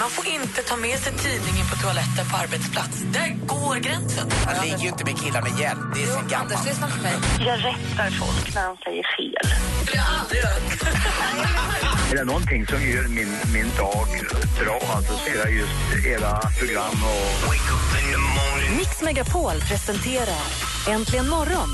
Man får inte ta med sig tidningen på toaletten på arbetsplats. Där går gränsen. Man ligger ju inte med killar med hjälp. Det är sen gammalt. Jag rättar folk när de säger fel. Det har jag aldrig. Är det någonting som gör min, min dag bra alltså, så är det just era program. Och... Mix Megapol presenterar Äntligen morgon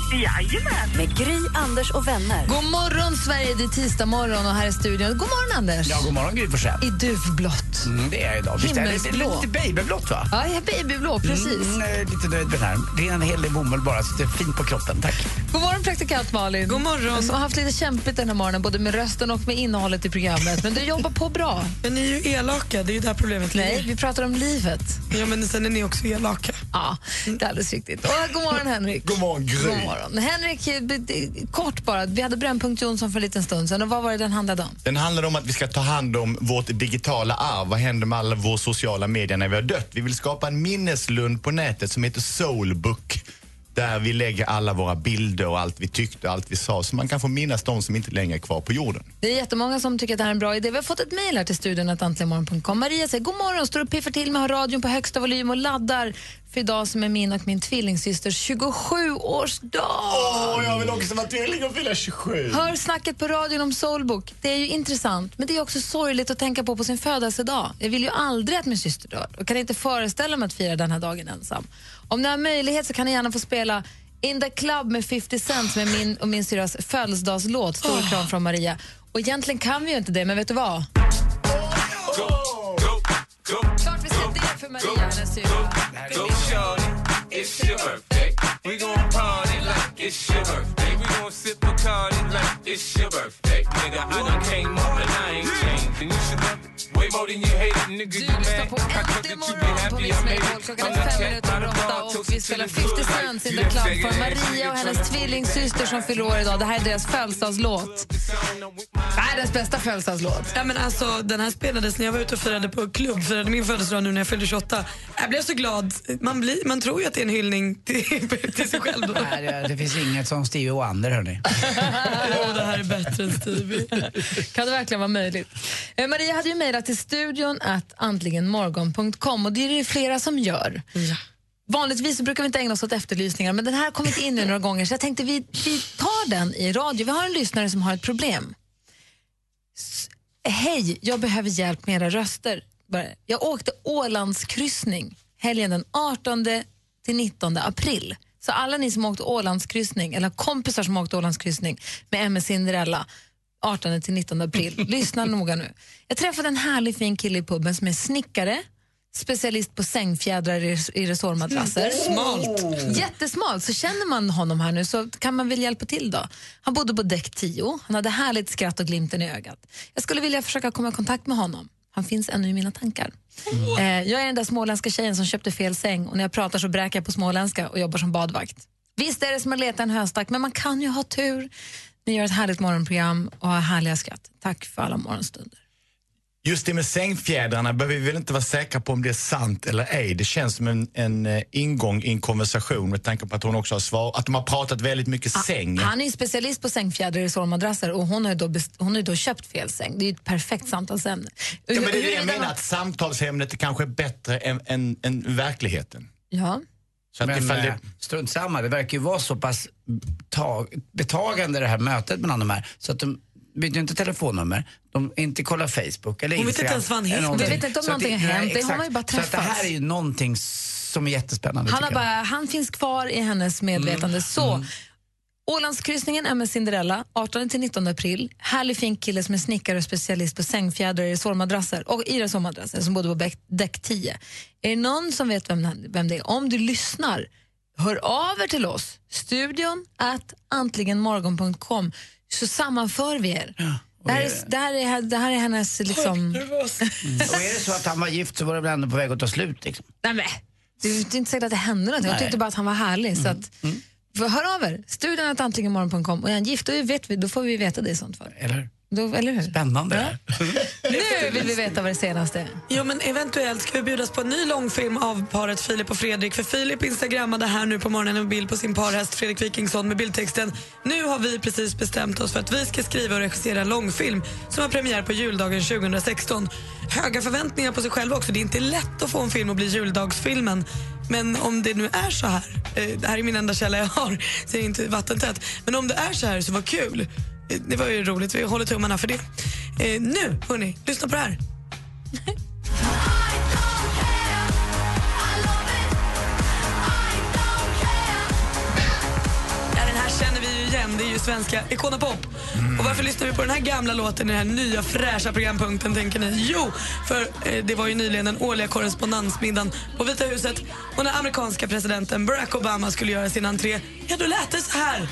med Gry, Anders och vänner. God morgon, Sverige! Det är tisdag morgon och här är studion. God morgon, Anders! Ja, god morgon Gry Forssell. I duvblått. Mm, det är jag idag. Visst är det lite, babyblått va? Ja, jag är babyblå, precis. Mm, eh, lite nöjd med den här. Det är en hel del bomull bara, så det är fint på kroppen. Tack. God morgon, praktikant Malin. God morgon. Som har haft lite kämpigt den här morgonen, både med rösten och med innehållet i programmet. Men du jobbar på bra. Men ni är ju elaka, det är ju där problemet Nej, vi pratar om livet. Ja, men sen är ni också elaka. Ja, det är alldeles riktigt. Och, god morgon, Henrik. God morgon, Gry. God morgon. Henrik, eh, kort bara. Vi hade Brännpunkt Jonsson för en liten stund sedan. Och vad var det den handlade om? Den handlar om att vi ska ta hand om vårt digitala arv. Vad händer med alla våra sociala medier när vi har dött? Vi vill skapa en minneslund på nätet som heter Soulbook. Där vi lägger alla våra bilder och allt vi tyckte och allt vi sa så man kan få minnas de som inte längre är kvar på jorden. Det är jättemånga som tycker att det här är en bra idé. Vi har fått ett mejl här till studion att antligenmorgon.com. Maria säger god morgon, står och piffar till med har radion på högsta volym och laddar för idag som är min och min tvillingsysters 27-årsdag. Åh, jag vill också vara tvilling och fylla 27. Hör snacket på radion om Soulbook. Det är ju intressant, men det är också sorgligt att tänka på på sin födelsedag. Jag vill ju aldrig att min syster dör och kan inte föreställa mig att fira den här dagen ensam. Om ni har möjlighet så kan ni gärna få spela In the Club med 50 Cent är min och min syrras födelsedagslåt. Stor kram från Maria. Och egentligen kan vi ju inte det, men vet du vad? Klart vi för Marianas huvud. Go shorty, it's your birthday. We gon' party like it's your birthday. We gon' sip a card like it's your birthday. Nigga, I done came up and I ain't changed. And you should love ska det för Maria, hennes syrra. Du lyssnar på Äntligen morgon på Mix Megapol. Klockan är fem minuter över åtta och vi spelar 50 Cent in the club för Maria och hennes tvillingsyster som fyller år idag. Det här är deras födelsedagslåt. Världens bästa födelsedagslåt. Ja, men alltså, den här spelades när jag var ute och firade på klubb, firade min födelsedag nu när jag fyllde 28. Jag blev så glad. Man, blir, man tror ju att det är en hyllning till, till sig själv. Då. Nej, det, det finns inget som Stevie Wonder, hörni. Det här är bättre än Stevie. Kan det verkligen vara möjligt? Eh, Maria hade ju mejlat till studion att antligenmorgon.com och det är det flera som gör. Vanligtvis så brukar vi inte ägna oss åt efterlysningar men den här har kommit in nu några gånger så jag tänkte vi, vi tar den i radio. Vi har en lyssnare som har ett problem. S- Hej, jag behöver hjälp med era röster. Jag åkte Ålandskryssning helgen den 18 till 19 april. Så alla ni som åkt Ålandskryssning eller kompisar som åkt Ålandskryssning med MS Cinderella 18 till 19 april, lyssna noga nu. Jag träffade en härlig fin kille i puben som är snickare, specialist på sängfjädrar i, i resårmadrasser. Smalt. Jättesmalt. Så känner man honom här nu så kan man väl hjälpa till då. Han bodde på däck 10. Han hade härligt skratt och glimten i ögat. Jag skulle vilja försöka komma i kontakt med honom. Han finns ännu i mina tankar. Eh, jag är den där småländska tjejen som köpte fel säng och när jag pratar så bräker jag på småländska och jobbar som badvakt. Visst är det som att leta en höstack men man kan ju ha tur. Ni gör ett härligt morgonprogram och har härliga skratt. Tack för alla morgonstunder. Just det med sängfjädrarna behöver vi väl inte vara säkra på om det är sant eller ej. Det känns som en, en eh, ingång i en konversation med tanke på att hon också har svar, att de har pratat väldigt mycket säng. Han är ju specialist på sängfjädrar i solmadrasser och hon har, ju då hon har då köpt fel säng. Det är ju ett perfekt samtalsämne. Ja, men det är det jag menar, att samtalsämnet är kanske bättre än, än, än verkligheten. Ja. Så att Men ifall eh, det, strunt samma, det verkar ju vara så pass tag, betagande det här mötet mellan de här så att de byter inte telefonnummer, de inte kollar Facebook eller Hon vet Instagram. inte ens vad han heter. Vi vet inte om Så någonting har hänt. Det har man ju bara Så att det här träffats. är ju någonting som är jättespännande Han, har bara, han finns kvar i hennes medvetande. Så, Ålandskryssningen är med Cinderella 18 till 19 april. Härlig fin kille som är snickare och specialist på sängfjädrar i resårmadrasser och i resårmadrasser som bodde på däck 10. Är det någon som vet vem, vem det är? Om du lyssnar, hör av er till oss. Studion at antligenmorgon.com så sammanför vi er. Det här, är, det, här är, det här är hennes liksom... Och är det så att han var gift så var det väl ändå på väg att ta slut liksom. Nej, men, Det är inte säkert att det hände någonting. Jag tyckte bara att han var härlig. Så att, för hör av er. Studion att antligenmorgon.com. Och är han gift, då, vet vi, då får vi veta det i sånt fall. Eller? Då, eller hur? Spännande. Nu vill vi veta vad det senaste är. Jo men eventuellt ska vi bjudas på en ny långfilm av paret Filip och Fredrik. För Filip instagrammade här nu på morgonen en bild på sin parhäst Fredrik Wikingsson med bildtexten Nu har vi precis bestämt oss för att vi ska skriva och regissera en långfilm som har premiär på juldagen 2016. Höga förväntningar på sig själva också. Det är inte lätt att få en film att bli juldagsfilmen. Men om det nu är så här, eh, det här är min enda källa jag har, så det inte vattentätt. Men om det är så här så vad kul. Eh, Det var ju roligt, vi håller tummarna för det. Eh, nu, hörni, lyssna på det här. Det är ju svenska Icona Pop. Och varför lyssnar vi på den här gamla låten i den här nya fräscha programpunkten tänker ni? Jo, för eh, det var ju nyligen den årliga korrespondensmiddagen på Vita huset och när amerikanska presidenten Barack Obama skulle göra sin entré, ja då lät det så här.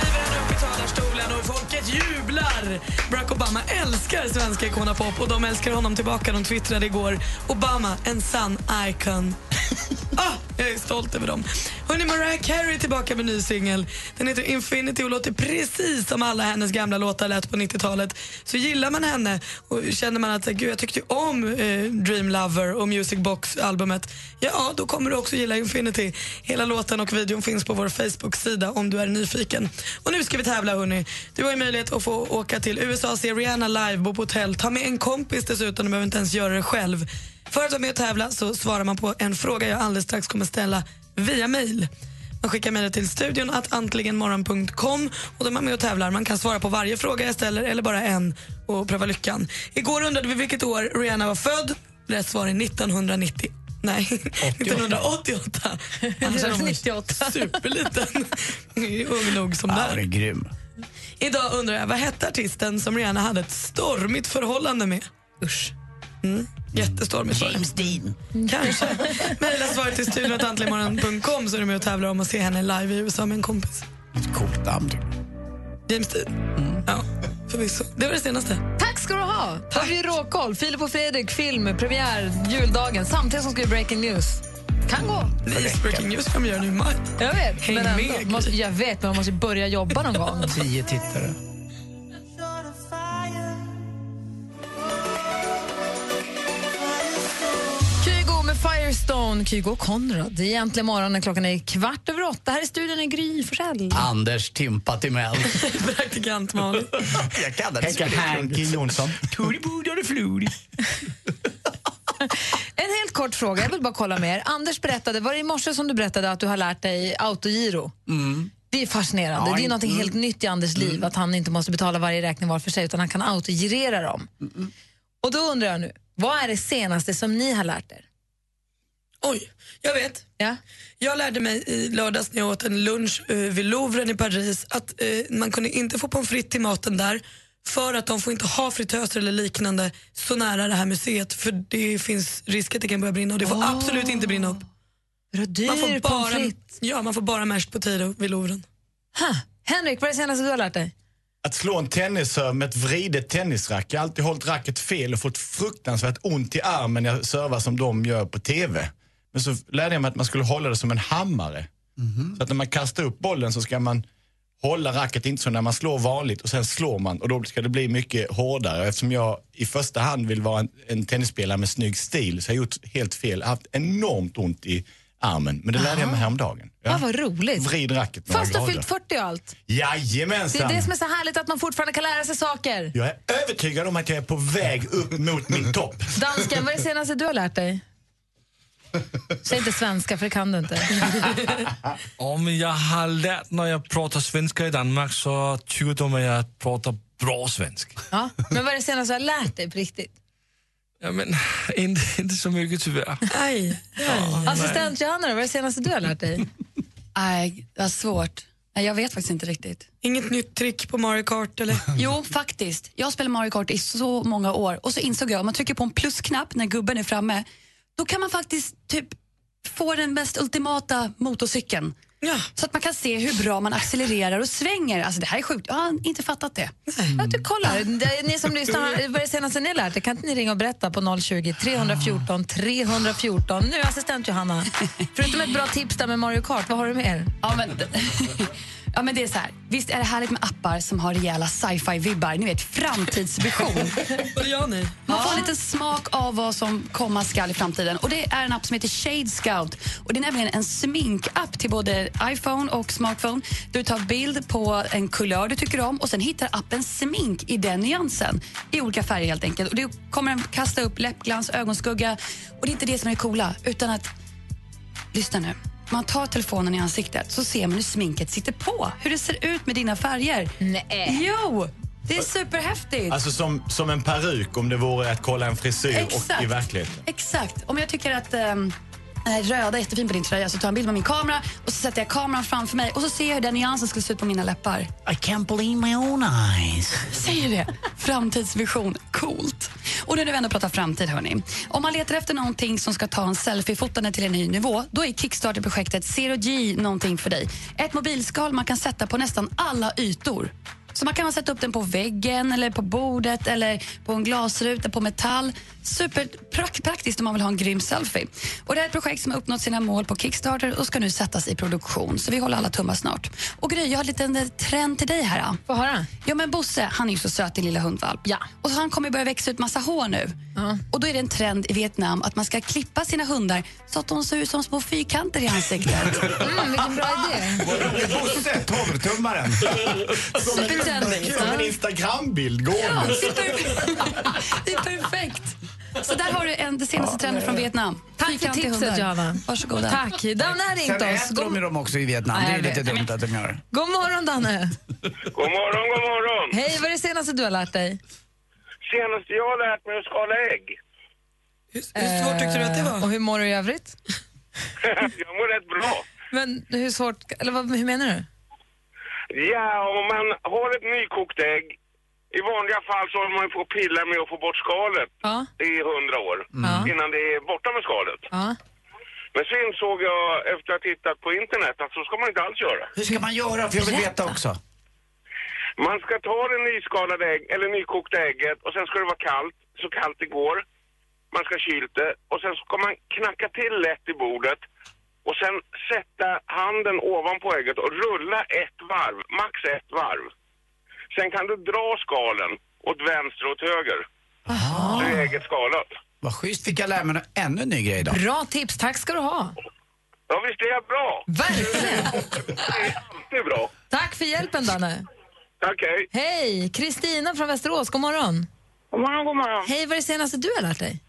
Kliver han upp i talarstolen och folket jublar. Barack Obama älskar svenska Icona Pop och de älskar honom tillbaka. De twittrade igår. Obama, en sann icon. ah, jag är stolt över dem. Hörrni, Mariah Carey är tillbaka med ny singel. Den heter Infinity och låter precis som alla hennes gamla låtar lät på 90-talet. Så gillar man henne och känner man att gud, jag tyckte om eh, Dream Lover och Music Box-albumet, ja då kommer du också gilla Infinity. Hela låten och videon finns på vår Facebook-sida om du är nyfiken. Och nu ska vi tävla hörni. Du har ju möjlighet att få åka till USA, se Rihanna live, bo på hotell, ta med en kompis dessutom, du behöver inte ens göra det själv. För att vara med och tävla så svarar man på en fråga jag alldeles strax kommer ställa via mail. Man skickar mejlet till studion att antligenmorgon.com och då är man med och tävlar. Man kan svara på varje fråga jag ställer eller bara en och pröva lyckan. Igår undrade vi vilket år Rihanna var född. Rätt svar är 1990. Nej, 1988. Annars är hon 98. superliten. Ung nog som Ja, där. det är grym. Idag undrar jag, vad hette artisten som Rihanna hade ett stormigt förhållande med? Usch. Mm. Jättestormigt. James Dean. Kanske. Mejla svaret till studion.antligenmorgon.com så är du med och tävlar om att se henne live i USA med en kompis. Ett coolt namn. jag. James Dean. Ja, förvisso. Det var det senaste. Tack ska du ha. Då har vi råkoll. Filip och Fredrik, film, premiär, juldagen, samtidigt som ska vi breaking news. Kan gå. Nej, breaking news kommer göra nu i maj. Jag vet, Häng men ändå, med, måste, jag vet, men man måste börja jobba någon gång. Tio tittare. Firestone, Kygo och Konrad. Det är egentligen morgon när klockan är kvart över åtta. Här i studion är Gry Forssell. Anders Timpa Timell. Praktikant Malin. jag kan inte Henke Hanky Jonsson. En helt kort fråga, jag vill bara kolla med er. Anders berättade, var det i morse som du berättade att du har lärt dig autogiro? Det är fascinerande. Ja, det är något mm. helt nytt i Anders liv, att han inte måste betala varje räkning var för sig, utan han kan autogirera dem. Och då undrar jag nu, vad är det senaste som ni har lärt er? Oj, jag vet. Ja? Jag lärde mig i lördags när jag åt en lunch eh, vid Louvren i Paris att eh, man kunde inte få pommes frites till maten där för att de får inte ha fritöser eller liknande så nära det här museet för det finns risk att det kan börja brinna och det får absolut inte brinna upp. Dyr Man får pommes bara, ja, man får bara mashed potato vid Louvren. Ha. Henrik, vad är det senaste du har lärt dig? Att slå en tennisserv med ett vridet tennisrack. Jag har alltid hållit racket fel och fått fruktansvärt ont i armen när jag servar som de gör på TV. Men så lärde jag mig att man skulle hålla det som en hammare. Så att när man kastar upp bollen så ska man hålla racket, inte så när man slår vanligt och sen slår man och då ska det bli mycket hårdare. Eftersom jag i första hand vill vara en, en tennisspelare med snygg stil så har jag gjort helt fel. Jag har haft enormt ont i armen. Men det lärde jag mig häromdagen. Ja. vad roligt. Vrid racket Fast du har fyllt 40 och allt. Det Jajamensan! är det som är så härligt, att man fortfarande kan lära sig saker. Jag är övertygad om att jag är på väg upp mot min topp. Dansken, vad är det senaste du har lärt dig? Säg inte svenska, för det kan du inte. Ja, men jag har lärt när jag pratar svenska i Danmark så tycker de att jag pratar bra svenska. Ja. Men vad är det senaste du har lärt dig på riktigt? Ja, men inte, inte så mycket tyvärr. Aj, Assistent Johanna, då, vad är det senaste du har lärt dig? Nej, det var svårt. Nej, jag vet faktiskt inte riktigt. Inget nytt trick på Mario Kart eller? Jo, faktiskt. Jag spelat Mario Kart i så många år och så insåg jag om man trycker på en plusknapp när gubben är framme, då kan man faktiskt typ få den mest ultimata motorcykeln. Så att man kan se hur bra man accelererar och svänger. Alltså det här är sjukt. Jag har inte fattat det. Ja, du kollar. Det- Ni som lyssnar, vad är det senaste ni lärt er? Kan inte ni ringa och berätta på 020 314 314? Nu assistent Johanna, förutom ett bra tips där med Mario Kart, vad har du mer? Ja, men, ja, men det är så här. Visst är det härligt med appar som har rejäla sci-fi-vibbar? Ni vet, framtidsvision. Vad gör ni? Man får en liten smak av vad som komma skall i framtiden. Och Det är en app som heter Shade Scout. Och Det är nämligen en sminkapp till både iPhone och smartphone. Du tar bild på en kulör du tycker om och sen hittar appen smink i den nyansen. I olika färger helt enkelt. Och Det kommer den kasta upp läppglans, ögonskugga. Och Det är inte det som är det coola, utan att... Lyssna nu. Man tar telefonen i ansiktet så ser man hur sminket sitter på. Hur det ser ut med dina färger. Nej. Jo! Det är superhäftigt. Alltså som, som en peruk om det vore att kolla en frisyr och Exakt. i verkligheten. Exakt. Om jag tycker att um, röda är jättefin på din tröja så tar jag en bild med min kamera och så sätter jag kameran framför mig och så ser jag hur den nyansen skulle se ut på mina läppar. I can't believe my own eyes. Säger det? Framtidsvision. Coolt. Och nu när vi ändå pratar framtid, hörni. Om man letar efter någonting som ska ta en selfie-fotande till en ny nivå, då är Kickstarter-projektet Zero G någonting för dig. Ett mobilskal man kan sätta på nästan alla ytor. Så man kan sätta upp den på väggen, eller på bordet eller på en glasruta på metall. Superpraktiskt om man vill ha en grym selfie. Och det här är ett projekt som har uppnått sina mål på Kickstarter och ska nu sättas i produktion. Så vi håller alla tummar snart. Och Gry, jag har en liten eh, trend till dig här. Få höra. Ja, men Bosse, han är ju så söt, din lilla hundvalp. Ja. Och så han kommer börja växa ut massa hår nu. Och då är det en trend i Vietnam att man ska klippa sina hundar så att de ser ut som små fyrkanter i ansiktet. Mm, vilken bra idé. Bosse, tolvtummaren. Supertrendigt. Som en Instagram-bild gående. Ja, det är per- det är perfekt. Så där har du en, det senaste trenden från Vietnam. Tack för tipset. Johanna. Varsågoda. Tack. Danne har ringt Sen oss. äter de dem också i Vietnam. Nej, det är lite vet. dumt att de gör. god morgon Danne. God morgon, god morgon. Hej, vad är det senaste du har lärt dig? Senaste jag har lärt mig att skala ägg. Hur, hur svårt tyckte du att det Eh, Och var? hur mår du i övrigt? jag mår rätt bra. Men hur svårt, eller vad, hur menar du? Ja, om man har ett nykokt ägg, i vanliga fall så håller man på att pilla med att få bort skalet Ja. i hundra år Ja. innan det är borta med skalet. Ja. Men så insåg jag efter att ha tittat på internet att så ska man inte alls göra. Hur ska man göra? För jag vill veta också. Man ska ta det nyskalade ägg, eller nykokta ägget och sen ska det vara kallt, så kallt det går. Man ska ha kylt det och sen ska man knacka till lätt i bordet och sen sätta handen ovanpå ägget och rulla ett varv, max ett varv. Sen kan du dra skalen åt vänster och åt höger. Så är ägget skalat. Vad schysst, fick jag lära mig ännu en ny grej idag. Bra tips, tack ska du ha. Ja, visst är jag bra? Verkligen. Det är alltid bra. Tack för hjälpen Danne. Tack, hej. Hej, Kristina från Västerås, god morgon. God morgon, god morgon. Hej, vad är det senaste du har lärt dig?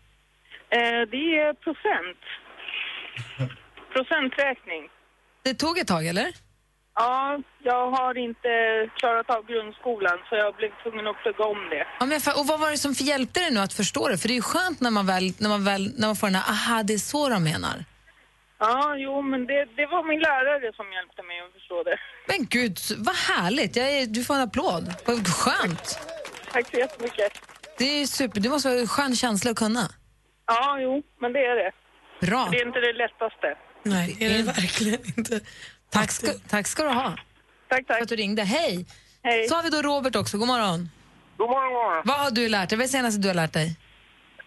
Eh, det är procent. Procenträkning. Det tog ett tag, eller? Ja, jag har inte klarat av grundskolan så jag blev tvungen att plugga om det. Ja, men och vad var det som hjälpte dig nu att förstå det? För det är ju skönt när man väl, när man väl när man får den här, aha, det är så de menar. Ja, jo, men det, det var min lärare som hjälpte mig att förstå det. Men gud, vad härligt. Är, du får en applåd. Vad skönt. Tack så jättemycket. Det är super. Det måste vara en skön känsla att kunna. Ja, jo, men det är det. Bra. Det är inte det lättaste. Nej, det är det verkligen inte. Tack ska, tack ska du ha. Tack, tack. För att du ringde. Hej. Hej. Så har vi då Robert också. God morgon. God morgon, god morgon. Vad har du lärt dig? Vad är det senaste du har lärt dig?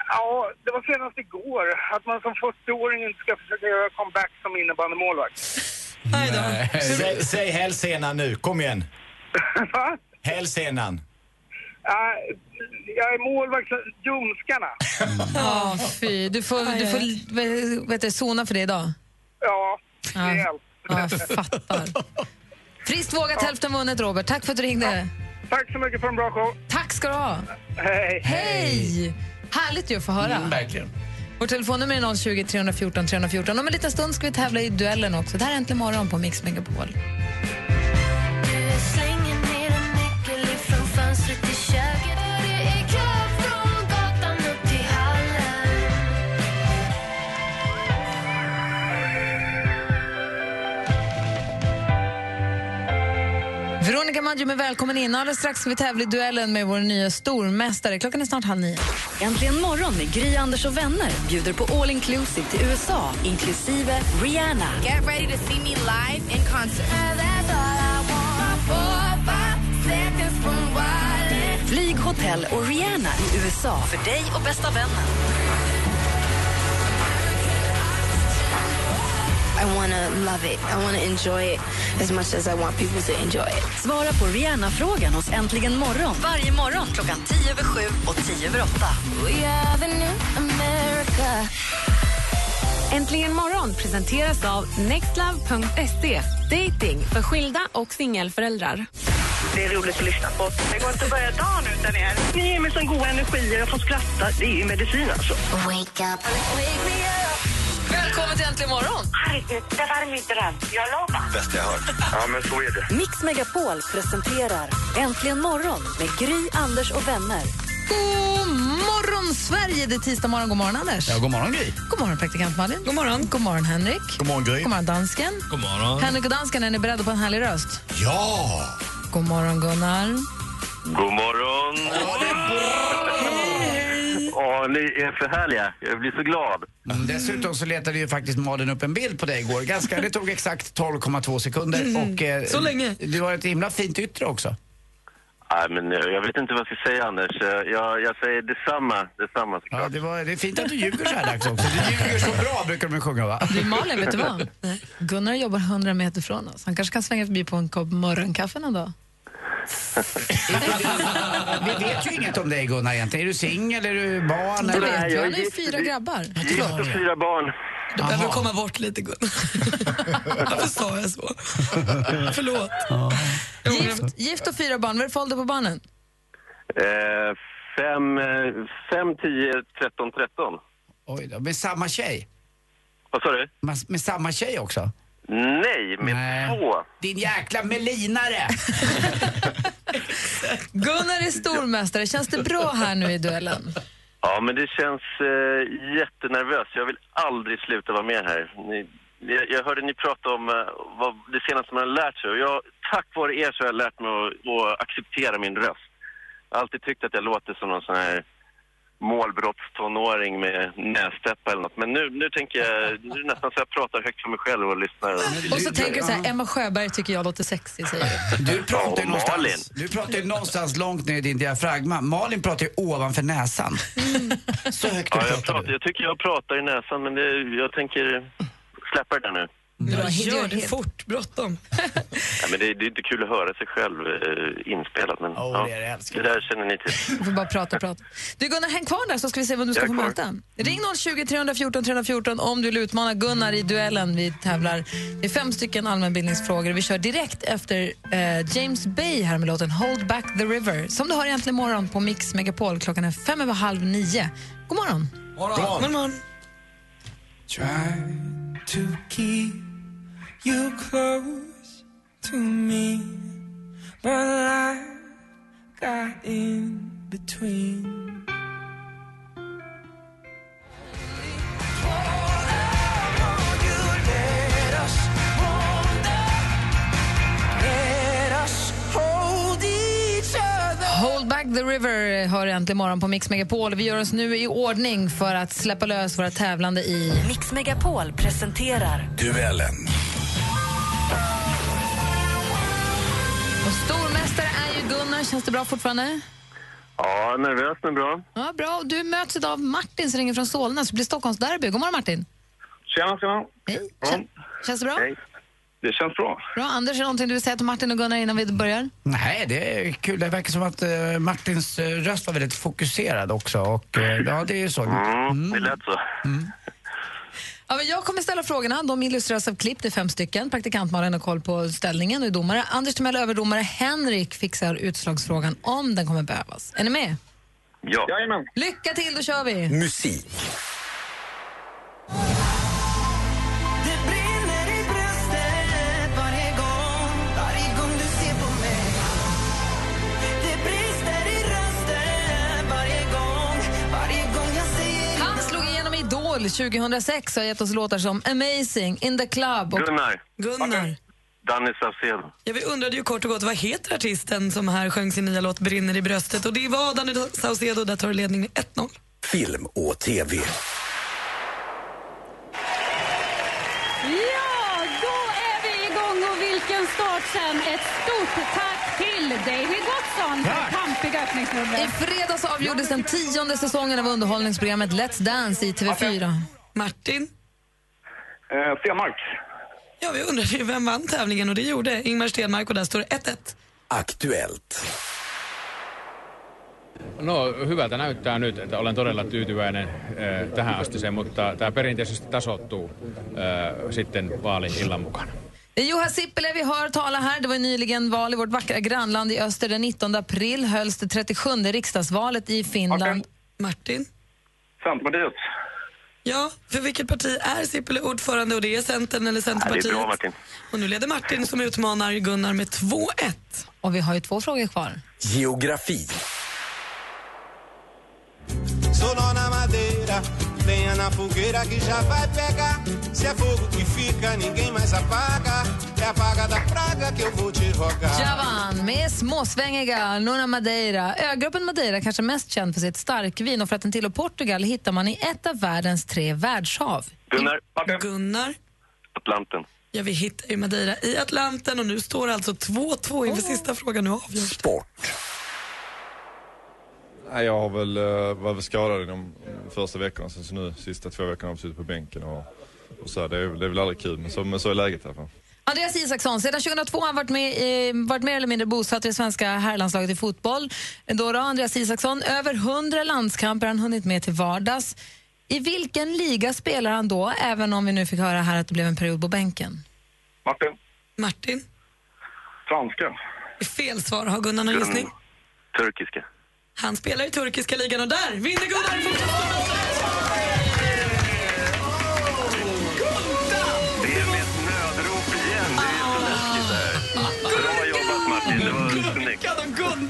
Ja, det var senast igår att man som 40-åring inte ska försöka göra comeback som innebandymålvakt. Säg, säg hälsenan nu, kom igen. Va? Hälsenan. Ja, jag är målvakt för Ljungskarna. Ja, fy. Du får, du får vet- vet du, sona för det idag. Ja, Ja. rejält. Ja, jag fattar. Friskt vågat, hälften vunnet, Robert. Tack för att du ringde. Tack så mycket för en bra show. Tack ska du ha. Hej. Hej! Härligt ju att få höra. Mm, verkligen. Vårt telefonnummer är 020 314 314. Om en liten stund ska vi tävla i duellen också. Det här är Äntligen morgon på Mix Megapol. Veronica Maggio med välkommen in. Alldeles strax ska vi tävla i duellen med vår nya stormästare. Klockan är snart halv nio. Äntligen morgon med Gry, Anders och vänner bjuder på all inclusive till USA, inklusive Rihanna. Get ready to see me live in concert. Flyg, hotell och Rihanna i USA för dig och bästa vännen. I want to love it. I want to enjoy it as much as I want people to enjoy it. Svara på Rihanna-frågan hos Äntligen morgon varje morgon klockan 10 över 7 och 10 över 8. We are the new America. Äntligen morgon presenteras av nextlove.se. Dating för skilda och singelföräldrar. Det är roligt att lyssna på. Det går inte att börja dagen utan er. Ni ger mig sån god energi och jag får skratta. Det är ju medicin alltså. Wake up. Wake me up. Välkommen till Äntligen morgon. Herregud, det var min dröm. Jag lovar. Bästa jag hört. Ja, men så är det. Mix Megapol presenterar Äntligen morgon med Gry, Anders och vänner. God morgon, Sverige! Det är tisdag morgon. God morgon, Anders. Ja, god morgon, Gry. God morgon, praktikant Malin. God morgon. God morgon, Henrik. God morgon, Gry. God morgon, dansken. God morgon. Henrik och dansken, är ni beredda på en härlig röst? Ja! God morgon, Gunnar. God morgon. Åh, ni är för härliga. Jag blir så glad. Mm, dessutom så letade ju faktiskt Malin upp en bild på dig igår. Ganska, det tog exakt 12,2 sekunder. Och, eh, Så länge. Du har ett himla fint yttre också. Nej, men eh, jag vet inte vad jag ska säga, Anders. Eh, Jag, jag säger detsamma. Detsamma såklart. Ja, det, var, det är fint att du ljuger så här dags också. Du ljuger så bra brukar de sjunga va? Du, Malin, vet du vad? Gunnar jobbar 100 meter från oss. Han kanske kan svänga förbi på en kopp morgonkaffe någon dag. Vi vet ju inget om dig Gunnar egentligen. Är du singel, är du barn? Det eller? vet jag Han har ju fyra grabbar. Gift och fyra barn. Du behöver komma bort lite, Gunnar. Varför sa jag så? Förlåt. Gift, gift och fyra barn. Vad är det för ålder på barnen? Eh, fem, eh, fem, tio, tretton, tretton. Oj då, med samma tjej? Vad sa du? Med, med samma tjej också? Nej, med Nej. två. Din jäkla melinare! Gunnar är stormästare. Känns det bra här nu i duellen? Ja, men det känns eh, jättenervöst. Jag vill aldrig sluta vara med här. Ni, jag, jag hörde ni prata om eh, vad det senaste man har lärt sig. Och jag, tack vare er så har jag lärt mig att, att acceptera min röst. Jag har alltid tyckt att jag låter som någon sån här målbrottstonåring med nästäppa eller något. Men nu, nu tänker jag, nu är det nästan så jag pratar högt för mig själv och lyssnar. Och så tänker du så här, Emma Sjöberg tycker jag låter sexig, säger du. Du pratar ju någonstans, du pratar ju någonstans långt ner i din diafragma. Malin pratar ju ovanför näsan. Så högt Ja, jag, pratar pratar, du. jag tycker jag pratar i näsan, men det, jag tänker släppa det där nu. Ja, gör det fort, bråttom. Ja, men det, det är inte kul att höra sig själv eh, inspelat, men Åh, ja, det är det där känner ni till. Du får bara prata och prata. Du Gunnar, häng kvar där så ska vi se vad du ska få möta. Ring 020 314 314 om du vill utmana Gunnar i duellen. Vi tävlar i fem stycken allmänbildningsfrågor. Vi kör direkt efter eh, James Bay här med låten Hold Back the River som du har egentligen imorgon på Mix Megapol. Klockan är fem över halv nio. God morgon. Men man, Try to keep you close to me, but I got in between. Hold Back the River hör äntligen morgon på Mix Megapol. Vi gör oss nu i ordning för att släppa lös våra tävlande i... Mix Megapol presenterar Duellen. Och stormästare är ju Gunnar. Känns det bra fortfarande? Ja, nervös men bra. Ja, bra. Du möts idag av Martin som ringer från Solna, så det blir Stockholmsderby. God morgon Martin. Tjena, tjena. Hej. Kän, känns det bra? Hej. Det känns bra. Bra. Anders, är det någonting du vill säga till Martin och Gunnar innan vi börjar? Nej, det är kul. Det verkar som att eh, Martins eh, röst var väldigt fokuserad också. Och, eh, ja, det är ju så. Mm, det lät så. Ja, men jag kommer ställa frågorna. De illustreras av klipp. Det är fem stycken. Praktikant Malin har koll på ställningen och är domare. Anders Timell överdomare. Henrik fixar utslagsfrågan om den kommer behövas. Är ni med? Ja. Jajamän. Lycka till, då kör vi! Musik. Idol 2006 och har gett oss låtar som Amazing, In the Club och Gunnar. Gunnar. Danny Saucedo. Ja, vi undrade ju kort och gott vad heter artisten som här sjöng sin nya låt Brinner i bröstet och det var Danny Saucedo, där tar du ledning med 1-0. Film och TV. Ja, då är vi igång och vilken start sen. Ett stort tack till David Gottson för pampiga öppningsnummer. I fredags avgjordes den tionde säsongen av underhållningsprogrammet Let's Dance i TV4. Martin? Eh, Stenmark. Ja, vi undrade ju vem vann tävlingen och det gjorde Ingmar Stenmark och där står det 1-1. Aktuellt. No hyvältä näyttää nyt, että olen todella tyytyväinen äh, tähän asti, mutta tämä perinteisesti tasoittuu äh, sitten vaalin illan mukana. Juha Sipilä vi hör tala här. Det var nyligen val i vårt vackra grannland i öster. Den 19 april hölls det 37 riksdagsvalet i Finland. Martin? Centerpartiet. Ja, för vilket parti är Sipilä ordförande och det är Centern eller Ja, det Centerpartiet? är bra, Martin. Och nu leder Martin som utmanar Gunnar med 2-1. Och vi har ju två frågor kvar. Geografi. Lenha na fogueira que já vai pegar. Se é fogo que fica, ninguém mais apaga. É a vaga da praga que eu vou te rogar. Javan med småsvängiga Nuna Madeira. Ögruppen Madeira kanske mest känd för sitt starkvin och för att den tillhör Portugal hittar man i ett av världens tre världshav. Gunnar. Gunnar? Atlanten. Ja, vi hittar ju Madeira i Atlanten och nu står det alltså 2-2 inför sista frågan. Nu avgörs Sport. Nej, jag har väl uh, varit skadad i de första veckorna, sen så nu sista två veckorna har jag suttit på bänken och, och så. här, Det är, det är väl aldrig kul, men så, men så är läget i alla fall. Andreas Isaksson, sedan 2002 har han varit, med, eh, varit mer eller mindre bosatt i det svenska herrlandslaget i fotboll. Då då, Andreas Isaksson, över 100 landskamper har han hunnit med till vardags. I vilken liga spelar han då, även om vi nu fick höra här att det blev en period på bänken? Martin. Martin? Franska. Fel svar. Har Gunnar någon gissning? Turkiska. Han spelar i turkiska ligan och där vinner Gunnar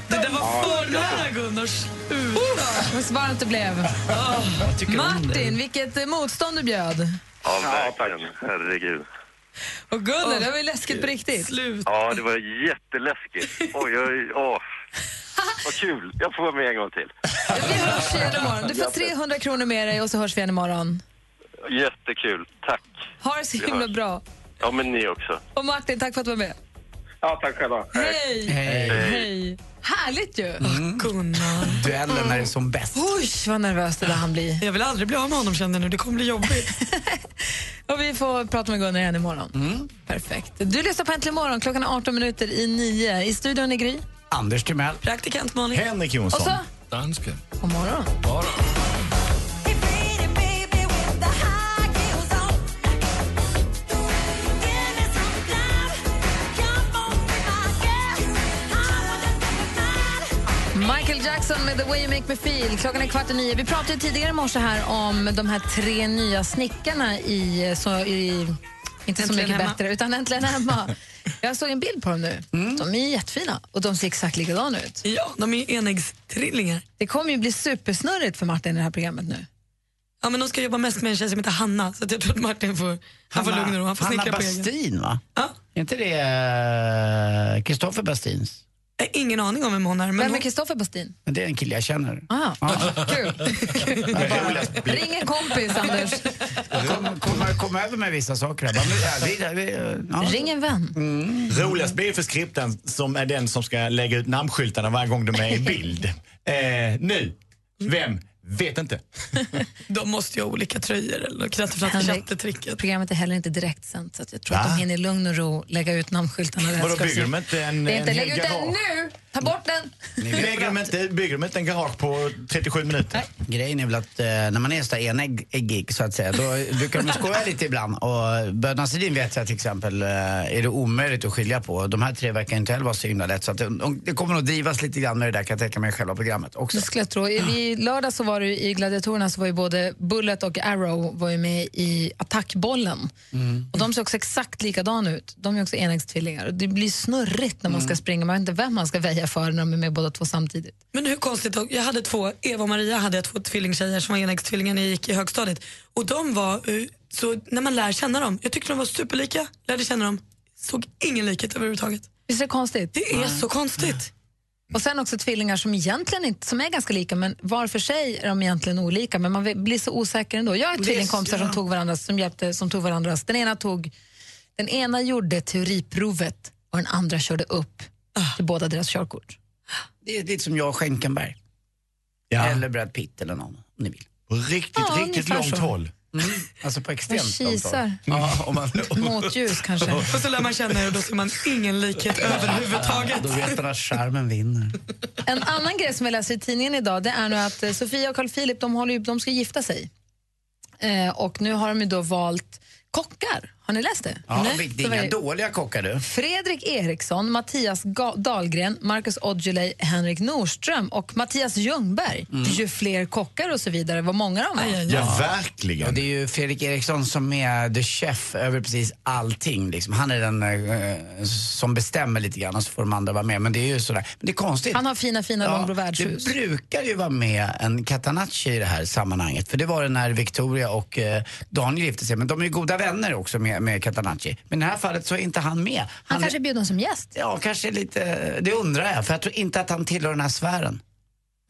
Det var för nära Gunnar. Sluta! Vad svaret det blev. Martin, vilket motstånd du bjöd. Ja, verkligen. Herregud. Och Gunnar, det var ju läskigt på riktigt. Ja, det var jätteläskigt. Oj, oj, åh. Vad kul. Jag får vara med en gång till. Vi hörs igen imorgon. Du får 300 kronor med dig och så hörs vi igen imorgon. Jättekul. Tack. Ha det så himla bra. Ja, men ni också. Och Martin, tack för att du var med. Ja, tack själva. Hej! Hej. Hej. Härligt ju. Gunnar. Duellen när det är som bäst. Oj, vad nervös det där han blir. Jag vill aldrig bli av med honom känner jag nu. Det kommer bli jobbigt. Och vi får prata med Gunnar igen imorgon. Perfekt. Du lyssnar på Äntligen morgon. Klockan är 18 minuter i nio. I studion är Gry. Anders Timell. Praktikant Malin. Henrik Och Jonsson. så, Dansken. god morgon. Michael Jackson med The way you make me feel. Klockan är kvart i nio. Vi pratade tidigare i morse här om de här tre nya snickarna i, så, i inte så Äntligen mycket hemma. bättre, utan äntligen hemma. Jag såg en bild på dem nu. De är jättefina och de ser exakt likadana ut. Ja, de är enäggstrillingar. Det kommer ju bli supersnurrigt för Martin i det här programmet nu. Ja, men de ska jobba mest med en tjej som heter Hanna, så jag tror att Martin får, han får lugn och ro. Han får Hanna snickra på egen. Bastin, va? Ja. Är inte det eh, Kristoffer Bastins? Ingen aning om vem hon är. Men Vem är hon, Kristoffer Bastin? Men Det är en kille jag känner. Ah, kul. Ring en kompis, Anders. Kom, kom, kom över med vissa saker här. Bara, vi, vi, ja. Ring en vän. Roligast blir för skripten som är den som ska lägga ut namnskyltarna varje gång de är i bild. Eh, nu. Vem? Vet inte. de måste ju ha olika tröjor eller chattetricket. Programmet är heller inte direktsänt så att jag tror att Va? de hinner i lugn och ro lägga ut namnskyltarna. Vadå, bygger de inte en, Det är inte, en lägg ut den nu! Ta bort den! Bygger de, inte, bygger de inte en garage på 37 minuter? Grejen är väl att eh, när man är så där enäggig så att säga, då brukar de skoja lite ibland. Och Bödnan Sedin vet jag till exempel, eh, är det omöjligt att skilja på. De här tre verkar inte heller vara så himla lätt. Så att det, det kommer nog drivas lite grann med det där kan jag tänka mig i själva programmet också. Det skulle jag tro. I lördag så var det i Gladiatorerna så var ju både Bullet och Arrow var ju med i Attackbollen. Och de ser också exakt likadana ut. De är också enäggstvillingar. Och Det blir snurrigt när man ska springa. Man vet inte vem man ska väja för när de är med båda två samtidigt. Men hur konstigt, jag hade två, Eva och Maria hade jag två tvillingtjejer som var enäggstvillingar när jag gick i högstadiet. Och de var, eh, så när man lär känna dem, jag tyckte de var superlika, lärde känna dem Såg ingen likhet överhuvudtaget. Visst är det konstigt? Det är så konstigt. Och sen också tvillingar som egentligen inte, som är ganska lika men var för sig är de egentligen olika men man blir så osäker ändå. Jag har tvillingkompisar som ja. tog varandras, som hjälpte, som tog varandras. Den ena tog, den ena gjorde teoriprovet och den andra körde upp till båda deras körkort. Det är lite som jag och Schenkenberg. Eller Brad Pitt eller någon, om ni vill. På riktigt, Ja, riktigt långt så. håll. Mm. Alltså på extremt Man långt håll. kisar. Ja, om man, Motljus kanske. Och så lär man känna er och då ser man ingen likhet överhuvudtaget. Då vet man att charmen vinner. En annan grej som jag läser i tidningen idag det är nu att eh, Sofia och Carl Philip de, håller de ska gifta sig. Eh, och nu har de ju då valt kockar. Har ni läst det? Ja, Nej. det är inga det dåliga kockar du. Fredrik Eriksson, Mattias Ga- Dahlgren, Marcus Aujalay, Henrik Nordström och Mattias Ljungberg. Mm. Ju fler kockar och så vidare, vad många de var. Ja, verkligen. Och det är ju Fredrik Eriksson som är the chef över precis allting. Liksom. Han är den eh, som bestämmer lite grann och så får de andra vara med. Men det är ju sådär. Men det är konstigt. Han har fina, fina Långbro värdshus. Det brukar ju vara med en Catanacci i det här sammanhanget. För det var det när Victoria och eh, Daniel gifte sig. Men de är ju goda vänner också med, med Catanacci. Men i det här fallet så är inte han med. Han kanske bjöd dem som gäst. Ja, kanske lite, det undrar jag. För jag tror inte att han tillhör den här sfären.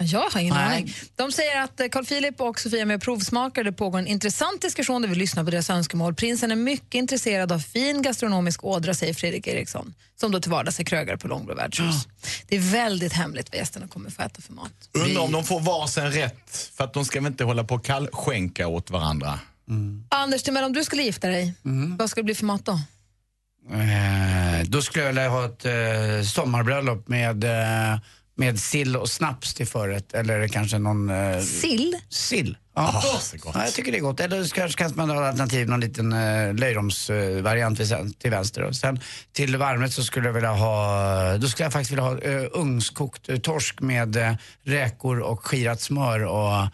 Jag har ingen Nej. aning. De säger att eh, Carl Philip och Sofia är med och provsmakar. Det pågår en intressant diskussion där vi lyssnar på deras önskemål. Prinsen är mycket intresserad av fin gastronomisk ådra, säger Fredrik Eriksson, som då till vardags är krögare på Långbro värdshus. Det är väldigt hemligt vad gästerna kommer få äta för mat. Undrar om de får varsin rätt, för att de ska väl inte hålla på och kallskänka åt varandra. Anders Timell, om du skulle gifta dig, Mm. vad skulle det bli för mat då? Eh, då skulle jag vilja ha ett eh, sommarbröllop med, eh, med sill och snaps till förrätt. Eller kanske någon... Eh, Sill? Sill. Ja. Ah, så gott. ja, jag tycker det är gott. Eller så kanske kanske man har alternativ, någon liten eh, löjromsvariant sen- till vänster. Och sen till varmrätt så skulle jag vilja ha, då skulle jag faktiskt vilja ha eh, ugnskokt eh, torsk med eh, räkor och skirat smör och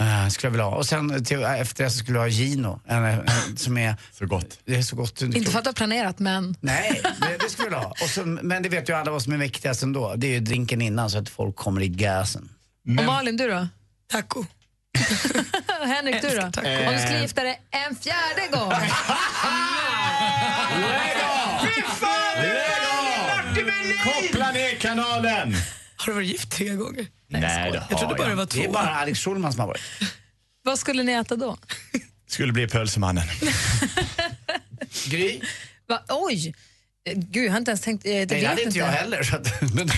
eh, skulle jag vilja ha. Och sen till, efter det så skulle jag ha gino, en, en, som är... Så gott. Det är så gott. Inte för att du har planerat, men... Nej, det, det skulle jag ha. Och så, men det vet ju alla vad som är viktigast ändå. Det är ju drinken innan så att folk kommer i gasen. Och Malin, du då? Taco. Henrik, du då? Om du skulle gifta dig en fjärde gång? Koppla ner kanalen! Har du varit gift tre gånger? Nej, det Jag trodde har bara det jag. var Det är två. bara Alex Schulman som har varit. vad skulle ni äta då? Skulle bli pölsemannen. Gry? Va? Oj! Gud, jag har inte ens tänkt... eh, Det Nej, hade inte jag heller. Så att, men,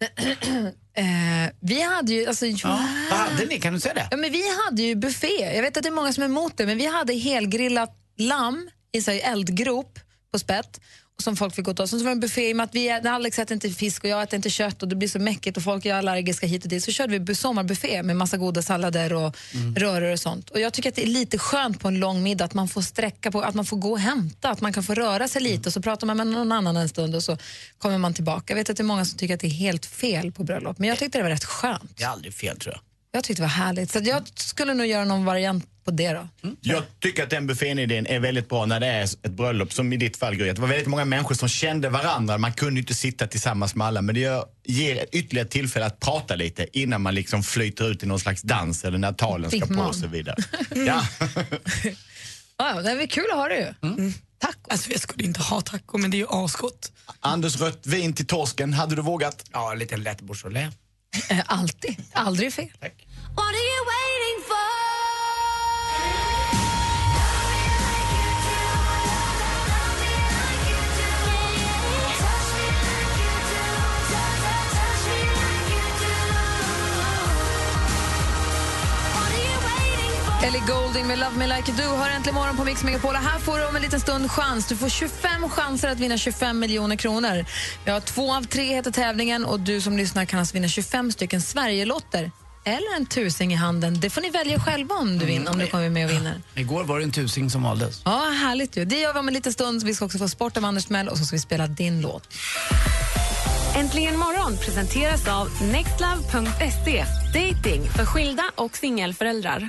Eh, vi hade ju... Alltså, ja. Vad hade ni? Kan du säga det? Ja, men vi hade ju buffé. Jag vet att det är många som är emot det, men vi hade helgrillat lamm i så här eldgrop på spett som folk fick gå ta. Sen så var det en buffé i och med att vi, Alex äter inte fisk och jag äter inte kött och det blir så mäckigt och folk är allergiska hit och dit. Så körde vi bu- sommarbuffé med massa goda sallader och röror och sånt. Och jag tycker att det är lite skönt på en lång middag att man får sträcka på, att man får gå och hämta, att man kan få röra sig lite och så pratar man med någon annan en stund och så kommer man tillbaka. Jag vet att det är många som tycker att det är helt fel på bröllop, men jag tyckte det var rätt skönt. Det är aldrig fel tror jag. Jag tyckte det var härligt. Så jag skulle nog göra någon variant på det då. Jag tycker att den buffén-idén är väldigt bra när det är ett bröllop, som i ditt fall Gry. Det var väldigt många människor som kände varandra. Man kunde inte sitta tillsammans med alla, men det gör, ger ett ytterligare tillfälle att prata lite innan man liksom flyter ut i någon slags dans eller när talen ska på och så vidare. Ja. Ja, det är väl kul att ha det ju. Mm. Alltså, jag skulle inte ha taco, men det är ju asgott. Anders rött vin till torsken, hade du vågat? Ja, en liten lätt Beaujolais. Eh, Alltid. Aldrig fel. What are you waiting Ellie Goulding med Love Me Like You Do hör äntligen morgon på Mix Megapol. Här får du om en liten stund chans. Du får 25 chanser att vinna 25 miljoner kronor. Vi har två av tre heter tävlingen och du som lyssnar kan alltså vinna 25 stycken Sverigelotter eller en tusing i handen. Det får ni välja själva om du, vinner, om du kommer med och vinner. Igår var det en tusing som valdes. Ja, härligt ju. Det gör vi om en liten stund. Vi ska också få sport av Anders Mell och så ska vi spela din låt. Äntligen morgon presenteras av nextlove.se. Dating för skilda och singelföräldrar.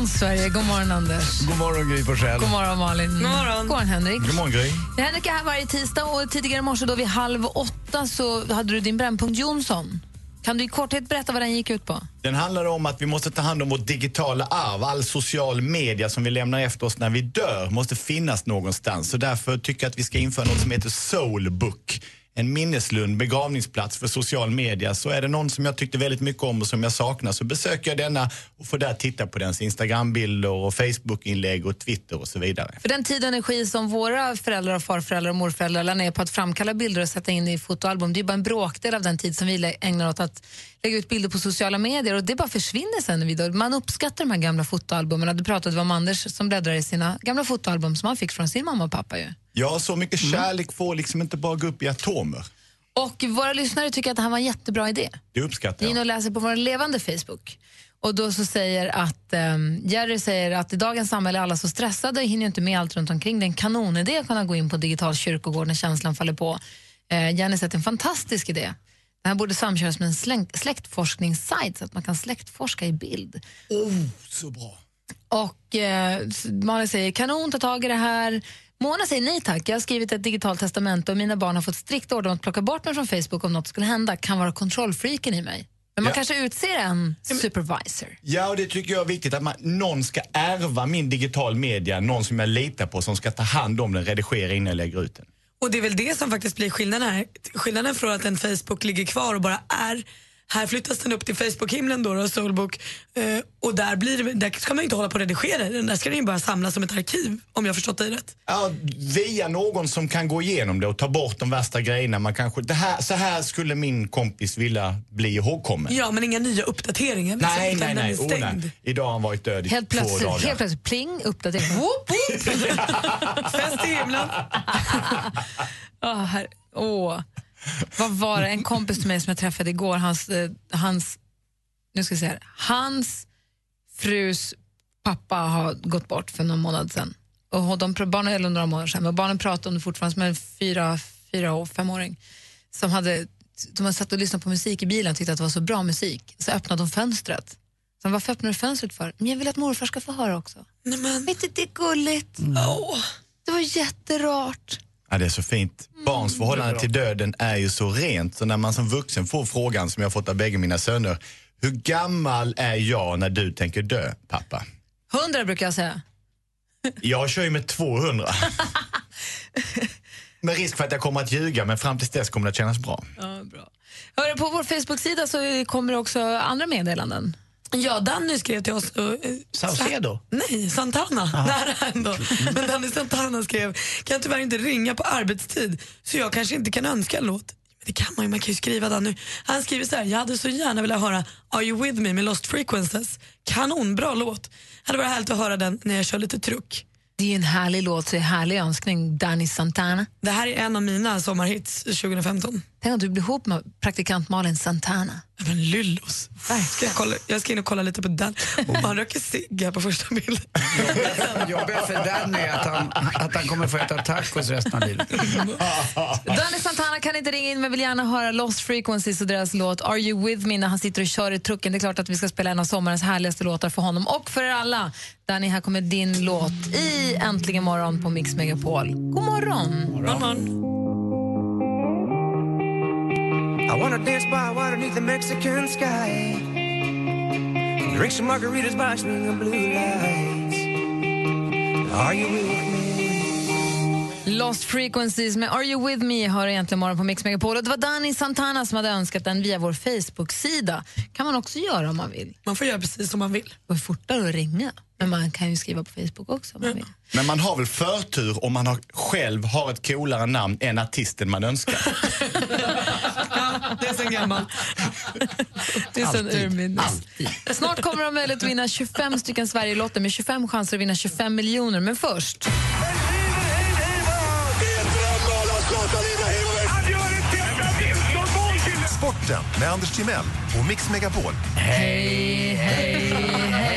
morgon, Sverige! God morgon, Anders. God morgon, Gry Forssell. God morgon, Malin. God morgon, God morgon Henrik. God morgon, Gry. Henrik är här varje tisdag och tidigare i morse då vid halv åtta så hade du din Brännpunkt Jonsson. Kan du i korthet berätta vad den gick ut på? Den handlar om att vi måste ta hand om vårt digitala arv. All social media som vi lämnar efter oss när vi dör måste finnas någonstans. Så därför tycker jag att vi ska införa något som heter Soulbook. En minneslund, begravningsplats för social media. Så är det någon som jag tyckte väldigt mycket om och som jag saknar så besöker jag denna och får där titta på dens Instagrambilder och Facebookinlägg och Twitter och så vidare. För den tid och energi som våra föräldrar, och farföräldrar och morföräldrar lägger ner på att framkalla bilder och sätta in i fotoalbum, det är bara en bråkdel av den tid som vi ägnar åt att lägga ut bilder på sociala medier och det bara försvinner sen. Man uppskattar de här gamla fotoalbumen. Du pratade om Anders som bläddrar i sina gamla fotoalbum som han fick från sin mamma och pappa ju. Ja, så mycket kärlek får liksom inte bara gå upp i atomer. Och våra lyssnare tycker att det här var en jättebra idé. Det uppskattar jag. och läser på vår levande Facebook. Och då så säger att um, Jerry säger att i dagens samhälle är alla så stressade och hinner inte med allt runt omkring. Det är en kanonidé att kunna gå in på digital kyrkogård när känslan faller på. Uh, Jenny säger att det är en fantastisk idé. Det här borde samköras med en släktforskningssajt så att man kan släktforska i bild. Oh, så bra. Och eh, Malin säger kanon, ta tag i det här. Mona säger nej tack, jag har skrivit ett digitalt testamente och mina barn har fått strikt order om att plocka bort mig från Facebook om något skulle hända. Kan vara kontrollfreaken i mig. Men man Ja. kanske utser en supervisor. Ja, och det tycker jag är viktigt att man, någon ska ärva min digital media, någon som jag litar på som ska ta hand om den, redigera innan jag lägger ut den. Och det är väl det som faktiskt blir skillnaden här. Skillnaden från att en Facebook ligger kvar och bara är här flyttas den upp till Facebook-himlen då, då Soulbook. Eh, och där, blir det, där ska man ju inte hålla på och redigera den. Där ska den ju bara samlas som ett arkiv om jag har förstått dig rätt. Ja, via någon som kan gå igenom det och ta bort de värsta grejerna. Man kanske, det här, så här skulle min kompis vilja bli ihågkommen. Ja, men inga nya uppdateringar. liksom, Nej, nej, nej. är Oh, nej. Idag har han varit död i Helt två plötsligt, dagar. helt plötsligt pling, uppdatering. Whoop, whoop. Fest i himlen. Åh, här, åh. Vad var det? En kompis till mig som jag träffade igår, hans, eh, hans, nu ska jag säga det, hans frus pappa har gått bort för någon månad sedan. Och de, barnen, eller några månader sedan, men barnen pratade om det fortfarande som en fyra, fyra och femåring som hade, de hade satt och lyssnat på musik i bilen och tyckte att det var så bra musik. Så öppnade de fönstret. Så han, varför öppnar du fönstret för? Men jag vill att morfar ska få höra också. Nej, men. Vet du, det är gulligt. Åh. Det var jätterart. Ja, det är så fint. Barns förhållande till döden är ju så rent. Så när man som vuxen får frågan, som jag fått av bägge mina söner, hur gammal är jag när du tänker dö, pappa? Hundra brukar jag säga. Jag kör ju med 200. Med risk för att jag kommer att ljuga, men fram tills dess kommer det att kännas bra. Ja, bra. Hörru, på vår Facebook-sida så kommer det också andra meddelanden. Ja, Danny skrev till oss... Eh, Saucedo? Sa- Nej, Santana. Nära ändå. Men Danny Santana skrev, kan tyvärr inte ringa på arbetstid så jag kanske inte kan önska en låt. Men det kan man ju, man kan ju skriva Danny. Han skriver så här, jag hade så gärna velat höra Are you with me med Lost Frequencies. Kanonbra låt. Hade varit härligt att höra den när jag kör lite truck. Det är en härlig låt, så en härlig önskning. Danny Santana. Det här är en av mina sommarhits 2015. Tänk att du blir ihop med praktikant Malin Santana. Men Lyllos. Ska jag, kolla, jag ska in och kolla lite på den. Och han röker cigg här på första bilden. Jobbigt för Danny är att han, att han kommer få äta tacos resten av livet. Danny Santana kan inte ringa in men vill gärna höra Lost Frequencies och deras låt Are you with me när han sitter och kör i trucken. Det är klart att vi ska spela en av sommarens härligaste låtar för honom och för er alla. Danny, här kommer din låt i Äntligen morgon på Mix Megapol. God morgon! morgon. I by water beneath the Mexican sky. Drink some margaritas by swinging blue lights. Are you with me? Lost Frequencies med Are you with me hör egentligen morgon på Mix Megapol. Och det var Danny Santana som hade önskat den via vår Facebook-sida. kan man också göra om man vill. Man får göra precis som man vill. Det går fortare att ringa, men man kan ju skriva på Facebook också om man vill. Men man har väl förtur om man har, själv har ett coolare namn än artisten man önskar. Det är sen gammalt. Det är Alltid. urminnes. Snart kommer de att vinna 25 stycken Sverigelotter med 25 chanser att vinna 25 miljoner. Men först... Sporten med Anders Timell och Mix Megapol. Hej, hej, hej!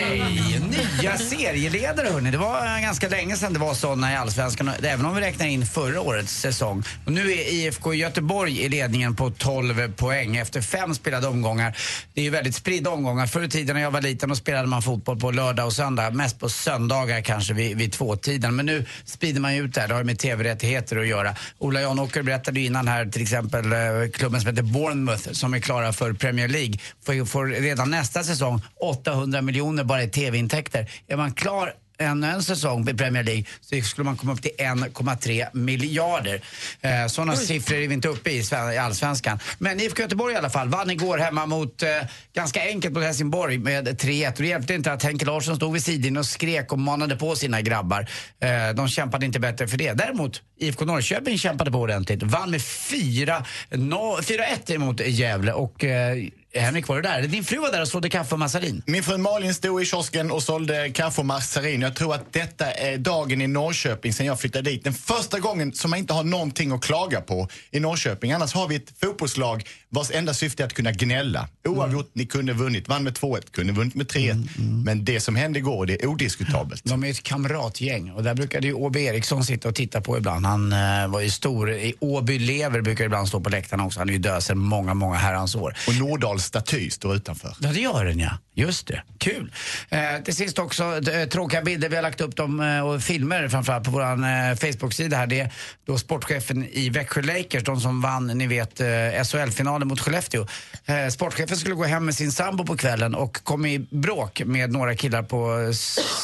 Ja, serieledare hörni. Det var eh, ganska länge sedan det var såna i Allsvenskan, även om vi räknar in förra årets säsong. Och nu är IFK Göteborg i ledningen på 12 poäng efter fem spelade omgångar. Det är ju väldigt spridda omgångar. Förr i tiden när jag var liten då spelade man fotboll på lördag och söndag. Mest på söndagar kanske vid, vid tvåtiden. Men nu sprider man ju ut det här. Det har med TV-rättigheter att göra. Ola Janåker berättade ju innan här till exempel eh, klubben som heter Bournemouth som är klara för Premier League. Får, får redan nästa säsong 800 miljoner bara i TV-intäkter. Är man klar ännu en säsong i Premier League så skulle man komma upp till 1,3 miljarder. Eh, sådana siffror är vi inte uppe i i Sve- i Allsvenskan. Men IFK Göteborg i alla fall vann igår hemma mot, eh, ganska enkelt mot Helsingborg med 3-1. Och det hjälpte inte att Henke Larsson stod vid sidan och skrek och manade på sina grabbar. Eh, de kämpade inte bättre för det. Däremot IFK Norrköping kämpade på ordentligt. Vann med 4 no- 4-1 emot Gävle och eh, Henrik var du där? Din fru var där och sålde kaffe och massarin. Min fru Malin stod i kiosken och sålde kaffe och massarin. Jag tror att detta är dagen i Norrköping sen jag flyttade dit. Den första gången som man inte har någonting att klaga på i Norrköping. Annars har vi ett fotbollslag vars enda syfte är att kunna gnälla. Oavgjort, ni kunde vunnit. Vann med 2-1, kunde vunnit med 3-1. Men det som hände igår, det är odiskutabelt. De är ett kamratgäng och där brukade ju Åby Eriksson sitta och titta på ibland. Han eh, var ju stor. I Åby Lever brukar ibland stå på läktarna också. Han är ju död sedan många, många herrans år. Och Norrdals staty står utanför. Ja, det gör den ja. Just det. Kul. Eh, till sist också eh, tråkiga bilder. Vi har lagt upp dem eh, och filmer framförallt på vår eh, Facebook-sida här. Det är då sportchefen i Växjö Lakers, de som vann, ni vet, eh, SHL-finalen mot Skellefteå. Eh, sportchefen skulle gå hem med sin sambo på kvällen och kom i bråk med några killar på eh,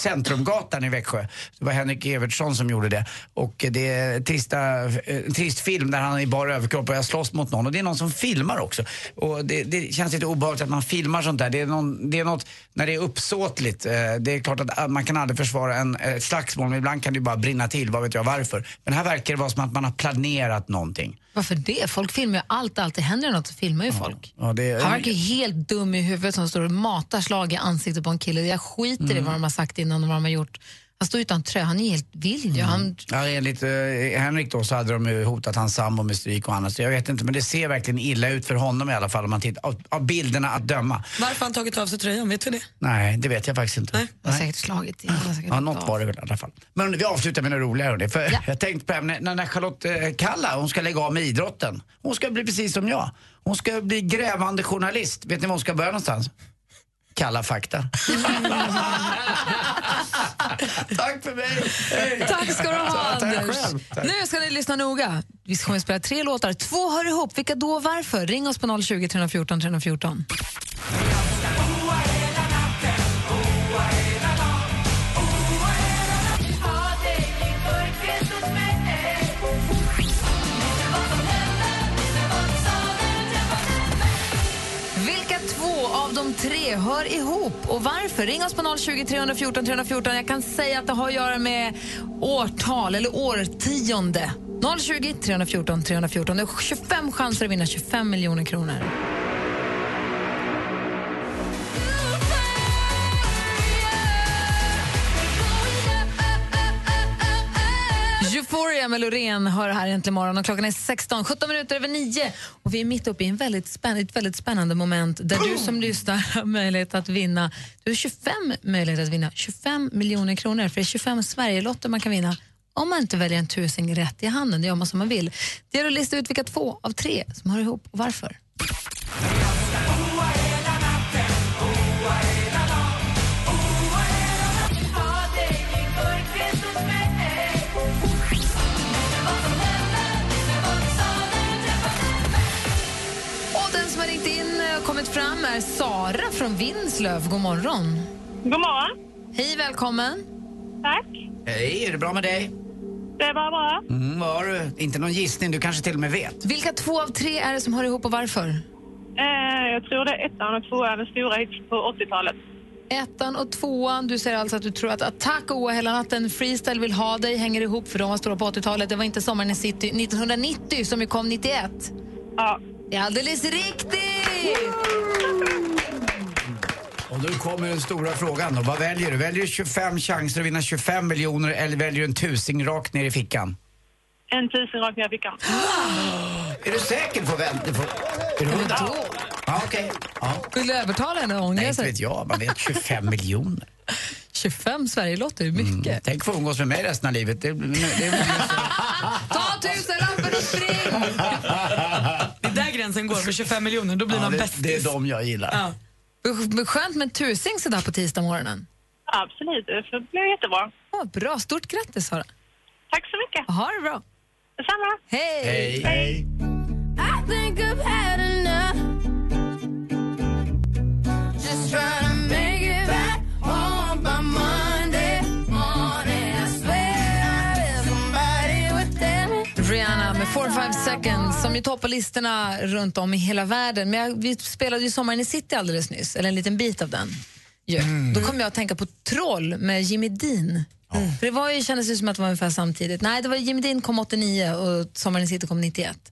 Centrumgatan i Växjö. Det var Henrik Evertsson som gjorde det. Och det är trista, eh, en trist film där han är i bara överkropp och jag slåss mot någon. Och det är någon som filmar också. Och det, det känns lite obehagligt att man filmar sånt där. Det är, någon, det är något, när det är uppsåtligt. Eh, det är klart att man kan aldrig försvara en, ett slagsmål, men ibland kan det ju bara brinna till. Vad vet jag varför. Men här verkar det vara som att man har planerat någonting. Varför det? Folk filmar ju allt, alltid händer det något så filmar ju folk. Ja, det, Han verkar ju helt dum i huvudet som står och matar slag i ansiktet på en kille. Jag skiter i Mm. vad de har sagt innan och vad de har gjort. Han står utan tröja, han är helt vild ju. Han, Ja, enligt eh, Henrik då så hade de ju hotat hans sambo med stryk och annat. Så jag vet inte, men det ser verkligen illa ut för honom i alla fall om man tittar av, av bilderna att döma. Varför har han tagit av sig tröjan? Vet du det? Nej, det vet jag faktiskt inte. Nej. har säkert slagit i. Han Ja, något var det väl i alla fall. Men vi avslutar med något roligare hörni. För jag tänkte på när, när Charlotte eh, Kalla, hon ska lägga av med idrotten. Hon ska bli precis som jag. Hon ska bli grävande journalist. Vet ni var hon ska börja någonstans? Kalla fakta. Tack för mig. Hej. Tack ska du ha, Tack Anders. själv. Tack. Nu ska ni lyssna noga. Vi kommer spela tre låtar. Två hör ihop. Vilka då och varför? Ring oss på 020 314 314. Av de tre hör ihop och varför? Ring oss på 020 314 314. Jag kan säga att det har att göra med årtal eller årtionde. 020 314 314. Det är 25 chanser att vinna 25 miljoner kronor. Euphoria Loreen hör här äntligen morgon och klockan är 16, 17 minuter över 9 och vi är mitt uppe i en väldigt spännande, ett väldigt spännande moment där du som lyssnar har möjlighet att vinna, du har 25 möjligheter att vinna 25 miljoner kronor. För det är 25 Sverigelotter man kan vinna om man inte väljer en tusing rätt i handen, det gör man som man vill. Det gäller att lista ut vilka två av tre som hör ihop och varför. Kommit fram är Sara från Vinslöv. God morgon. God morgon. Hej, välkommen. Tack. Hej, är det bra med dig? Det var bra. Mm, vad har du? Inte någon gissning, du kanske till och med vet. Vilka två av tre är det som hör ihop och varför? Eh, jag tror det är ettan och tvåan, den stora hits på 80-talet. Ettan och tvåan, du säger alltså att du tror att Attack och Oa hela natten, Freestyle vill ha dig, hänger ihop för de var stora på 80-talet. Det var inte Sommaren i city 1990 som ju kom 91. Ja. Det är alldeles riktigt! Och nu kommer den stora frågan då. Vad väljer du? Väljer du 25 chanser att vinna 25 miljoner eller väljer du en tusing rakt ner i fickan? En tusen rakt ner i fickan. Är du säker på du får- Är du hundra? Ja, okej. Ja. Vill du övertala henne att ångra Nej, inte sig? vet jag. Man vet 25 miljoner. 25 Sverigelotter är mycket. Mm. Tänk få umgås med mig resten av livet. Det, det, det, Ta tusenlappen och spring! Det är där gränsen går för 25 miljoner, då blir ja, man det, bäst. det är de jag gillar. Ja. Skönt med tusing sådär på tisdag morgonen. Absolut, det blir jättebra. Ja, bra, stort grattis Sara. Tack så mycket. Ha det bra. Detsamma. Hej! Hej. I think I've had enough. Just trying 4-5 seconds som ju toppar listorna runt om i hela världen. Men jag, vi spelade ju Sommaren i city alldeles nyss, eller en liten bit av den. Ja. Då kom jag att tänka på Troll med Jimmy Dean. För det var ju, kändes ju som att det var ungefär samtidigt. Nej, det var Jimmy Dean kom 89 och Sommaren i city kom 91.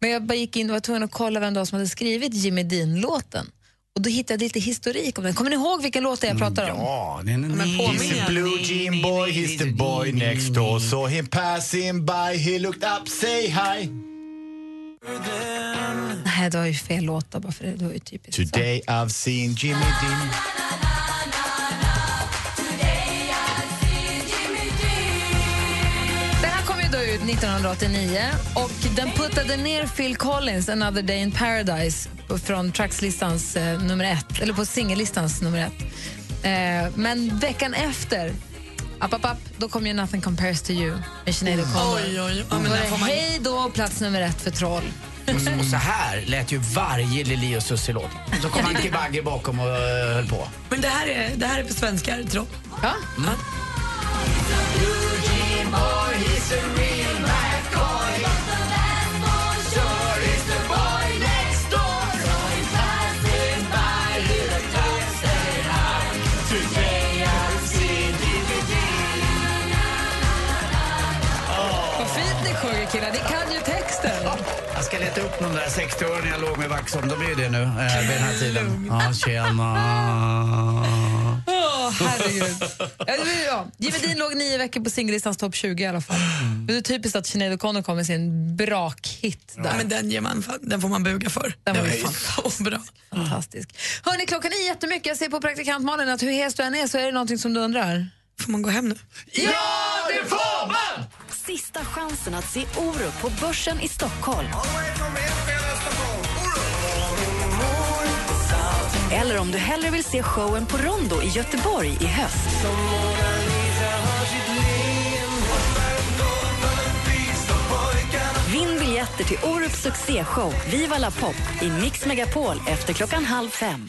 Men jag bara gick in och var tvungen att kolla vem det var som hade skrivit Jimmy Dean-låten. Och då hittade jag lite historik om den. Kommer ni ihåg vilken låt det är jag pratar om? Ja, det är en He's a blue jean boy, he's the boy next door. Saw him passing by, he looked up, say hi. Nej, det var ju fel låt då, bara för det, det var ju typiskt. Today I've seen Jimmy Dean. Den här kom ju då ut 1989 och den puttade ner Phil Collins, Another Day in Paradise, från trackslistans eh, nummer ett, eller på singellistans nummer ett. Eh, men veckan efter, app, app, app, då kom ju Nothing Compares to You med Sinead O'Connor. Oj, oj, får man- hej då, plats nummer ett för Troll. Och så här lät ju varje Lili och Susie-låt. Så kom Anki Bagge bakom och eh, höll på. Men det här är, det här är på svenskar, tror Ja. ja. Fint ni sjunger killar, ni kan ju texten. Jag ska leta upp de där 60-åringarna jag låg med Vaxholm. De är ju det nu, eh, vid den här tiden. Ja, tjena. Åh, herregud. Ja, ja. Jimmy Dean låg nio veckor på singellistans topp 20 i alla fall. Det är typiskt att Sinead O'Connor kom med sin brakhit där. Ja, men den, ger man, fan- den får man buga för. Den var ju är så bra. Fantastisk. Hörni, klockan är jättemycket. Jag ser på praktikant Malin att hur hes du än är så är det någonting som du undrar. Får man gå hem nu? Ja, det får man! Sista chansen att se Orup på Börsen i Stockholm. Eller om du hellre vill se showen på Rondo i Göteborg i höst. Vinn biljetter till Orups succéshow Viva la pop i Mix Megapol efter klockan halv fem.